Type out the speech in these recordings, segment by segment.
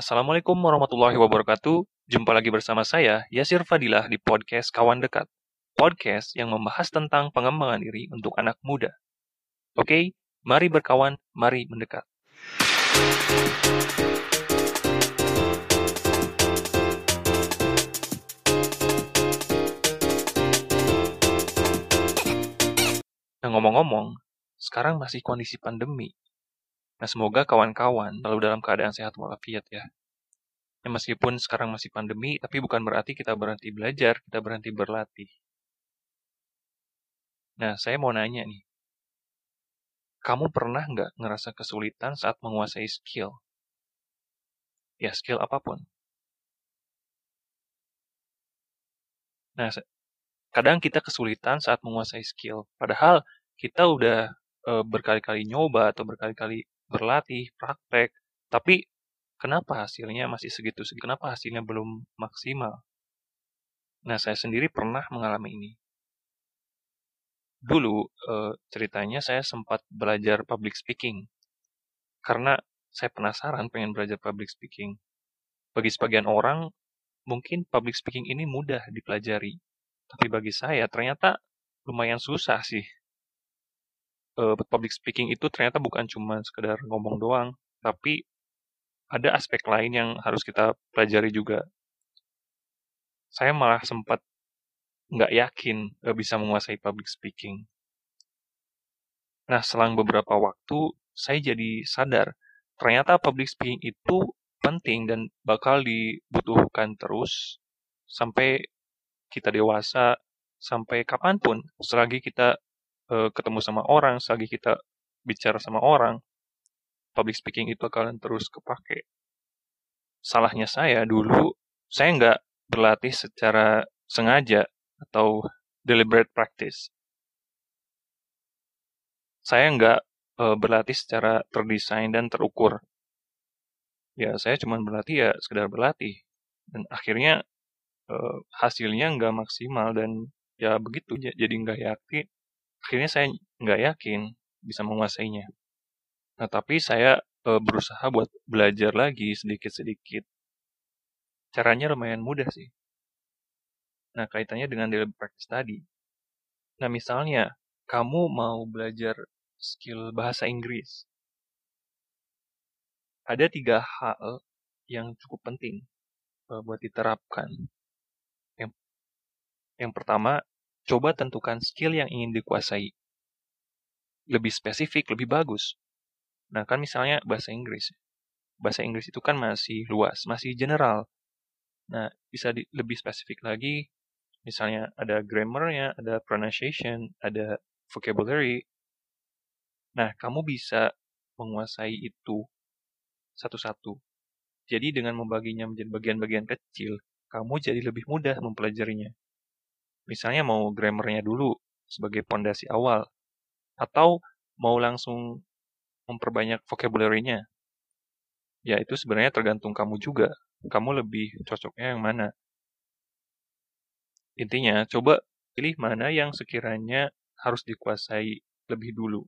Assalamualaikum warahmatullahi wabarakatuh. Jumpa lagi bersama saya, Yasir Fadilah di podcast Kawan Dekat. Podcast yang membahas tentang pengembangan diri untuk anak muda. Oke, mari berkawan, mari mendekat. Nah, ngomong-ngomong, sekarang masih kondisi pandemi. Nah, semoga kawan-kawan selalu dalam keadaan sehat walafiat ya. ya. Meskipun sekarang masih pandemi, tapi bukan berarti kita berhenti belajar, kita berhenti berlatih. Nah, saya mau nanya nih. Kamu pernah nggak ngerasa kesulitan saat menguasai skill? Ya, skill apa pun. Nah, kadang kita kesulitan saat menguasai skill. Padahal kita udah e, berkali-kali nyoba atau berkali-kali berlatih, praktek, tapi kenapa hasilnya masih segitu-segitu? Kenapa hasilnya belum maksimal? Nah, saya sendiri pernah mengalami ini. Dulu, eh, ceritanya saya sempat belajar public speaking. Karena saya penasaran pengen belajar public speaking. Bagi sebagian orang, mungkin public speaking ini mudah dipelajari. Tapi bagi saya, ternyata lumayan susah sih uh, public speaking itu ternyata bukan cuma sekedar ngomong doang, tapi ada aspek lain yang harus kita pelajari juga. Saya malah sempat nggak yakin uh, bisa menguasai public speaking. Nah, selang beberapa waktu, saya jadi sadar, ternyata public speaking itu penting dan bakal dibutuhkan terus sampai kita dewasa, sampai kapan pun, selagi kita uh, ketemu sama orang, selagi kita bicara sama orang, public speaking itu akan terus kepake. Salahnya saya dulu, saya nggak berlatih secara sengaja atau deliberate practice. Saya nggak uh, berlatih secara terdesain dan terukur. Ya, saya cuma berlatih ya sekedar berlatih. Dan akhirnya uh, hasilnya nggak maksimal dan ya begitu jadi nggak yakin akhirnya saya nggak yakin bisa menguasainya. Nah, tapi saya e, berusaha buat belajar lagi sedikit-sedikit. Caranya lumayan mudah sih. Nah, kaitannya dengan daily practice tadi. Nah, misalnya, kamu mau belajar skill bahasa Inggris. Ada tiga hal yang cukup penting e, buat diterapkan. Yang, yang pertama, Coba tentukan skill yang ingin dikuasai. Lebih spesifik, lebih bagus. Nah, kan misalnya bahasa Inggris. Bahasa Inggris itu kan masih luas, masih general. Nah, bisa di, lebih spesifik lagi. Misalnya ada grammarnya, ada pronunciation, ada vocabulary. Nah, kamu bisa menguasai itu satu-satu. Jadi dengan membaginya menjadi bagian-bagian kecil, kamu jadi lebih mudah mempelajarinya. Misalnya mau grammarnya dulu sebagai pondasi awal, atau mau langsung memperbanyak vocabulary-nya. Ya itu sebenarnya tergantung kamu juga. Kamu lebih cocoknya yang mana. Intinya, coba pilih mana yang sekiranya harus dikuasai lebih dulu.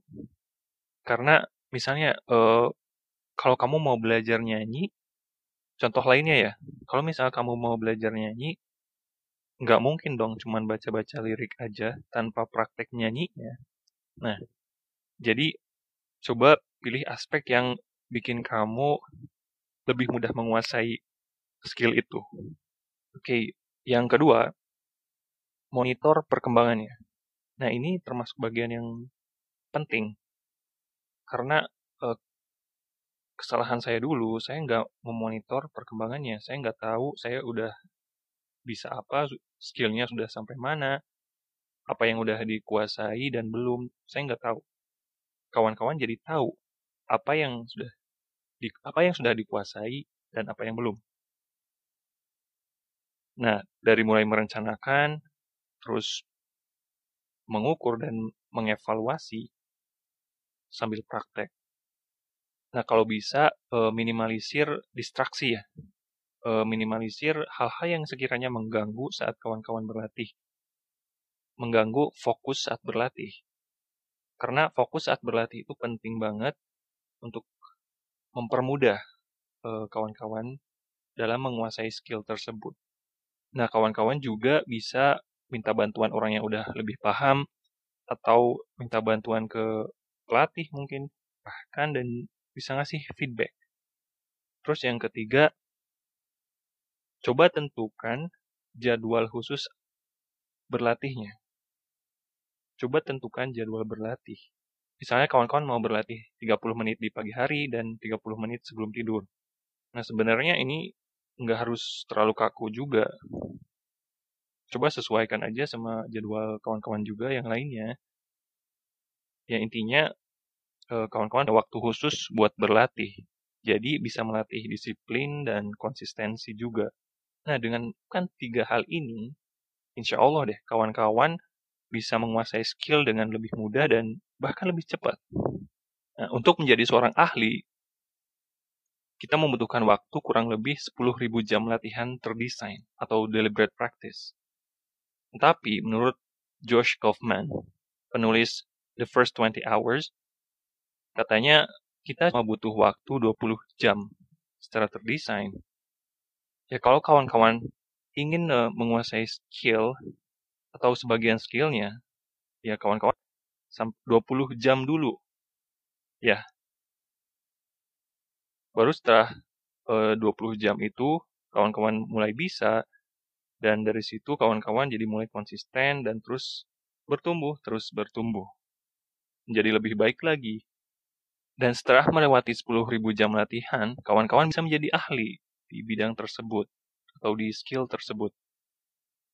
Karena misalnya, eh, kalau kamu mau belajar nyanyi, contoh lainnya ya, kalau misalnya kamu mau belajar nyanyi, nggak mungkin dong cuman baca-baca lirik aja tanpa praktek nyanyinya. Nah, jadi coba pilih aspek yang bikin kamu lebih mudah menguasai skill itu. Oke, yang kedua, monitor perkembangannya. Nah, ini termasuk bagian yang penting. Karena eh, kesalahan saya dulu, saya nggak memonitor perkembangannya. Saya nggak tahu saya udah bisa apa, skillnya sudah sampai mana, apa yang udah dikuasai dan belum, saya nggak tahu. Kawan-kawan jadi tahu apa yang sudah di, apa yang sudah dikuasai dan apa yang belum. Nah, dari mulai merencanakan, terus mengukur dan mengevaluasi sambil praktek. Nah, kalau bisa eh, minimalisir distraksi ya uh, minimalisir hal-hal yang sekiranya mengganggu saat kawan-kawan berlatih. Mengganggu fokus saat berlatih. Karena fokus saat berlatih itu penting banget untuk mempermudah eh, kawan-kawan dalam menguasai skill tersebut. Nah, kawan-kawan juga bisa minta bantuan orang yang udah lebih paham atau minta bantuan ke pelatih mungkin bahkan dan bisa ngasih feedback. Terus yang ketiga, coba tentukan jadwal khusus berlatihnya. Coba tentukan jadwal berlatih. Misalnya kawan-kawan mau berlatih 30 menit di pagi hari dan 30 menit sebelum tidur. Nah sebenarnya ini nggak harus terlalu kaku juga. Coba sesuaikan aja sama jadwal kawan-kawan juga yang lainnya. Ya intinya eh, kawan-kawan ada waktu khusus buat berlatih. Jadi bisa melatih disiplin dan konsistensi juga. Nah dengan kan tiga hal ini, insya Allah deh kawan-kawan bisa menguasai skill dengan lebih mudah dan bahkan lebih cepat. Nah, untuk menjadi seorang ahli, kita membutuhkan waktu kurang lebih 10.000 jam latihan terdesain atau deliberate practice. Tapi menurut Josh Kaufman, penulis The First 20 Hours, katanya kita cuma butuh waktu 20 jam secara terdesain. Ya kalau kawan-kawan ingin uh, menguasai skill atau sebagian skillnya, ya kawan-kawan 20 jam dulu. Ya, baru setelah eh, 20 jam itu kawan-kawan mulai bisa dan dari situ kawan-kawan jadi mulai konsisten dan terus bertumbuh, terus bertumbuh. Menjadi lebih baik lagi. Dan setelah melewati 10.000 jam latihan, kawan-kawan bisa menjadi ahli di bidang tersebut atau di skill tersebut.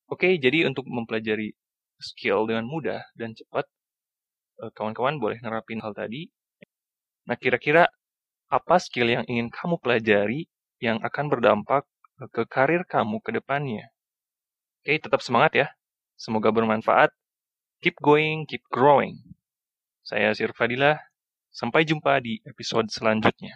Oke, jadi untuk mempelajari skill dengan mudah dan cepat, eh, kawan-kawan boleh nerapin hal tadi. Nah, kira-kira apa skill yang ingin kamu pelajari yang akan berdampak ke karir kamu ke depannya. Oke, tetap semangat ya. Semoga bermanfaat. Keep going, keep growing. Saya Sir Fadilah. Sampai jumpa di episode selanjutnya.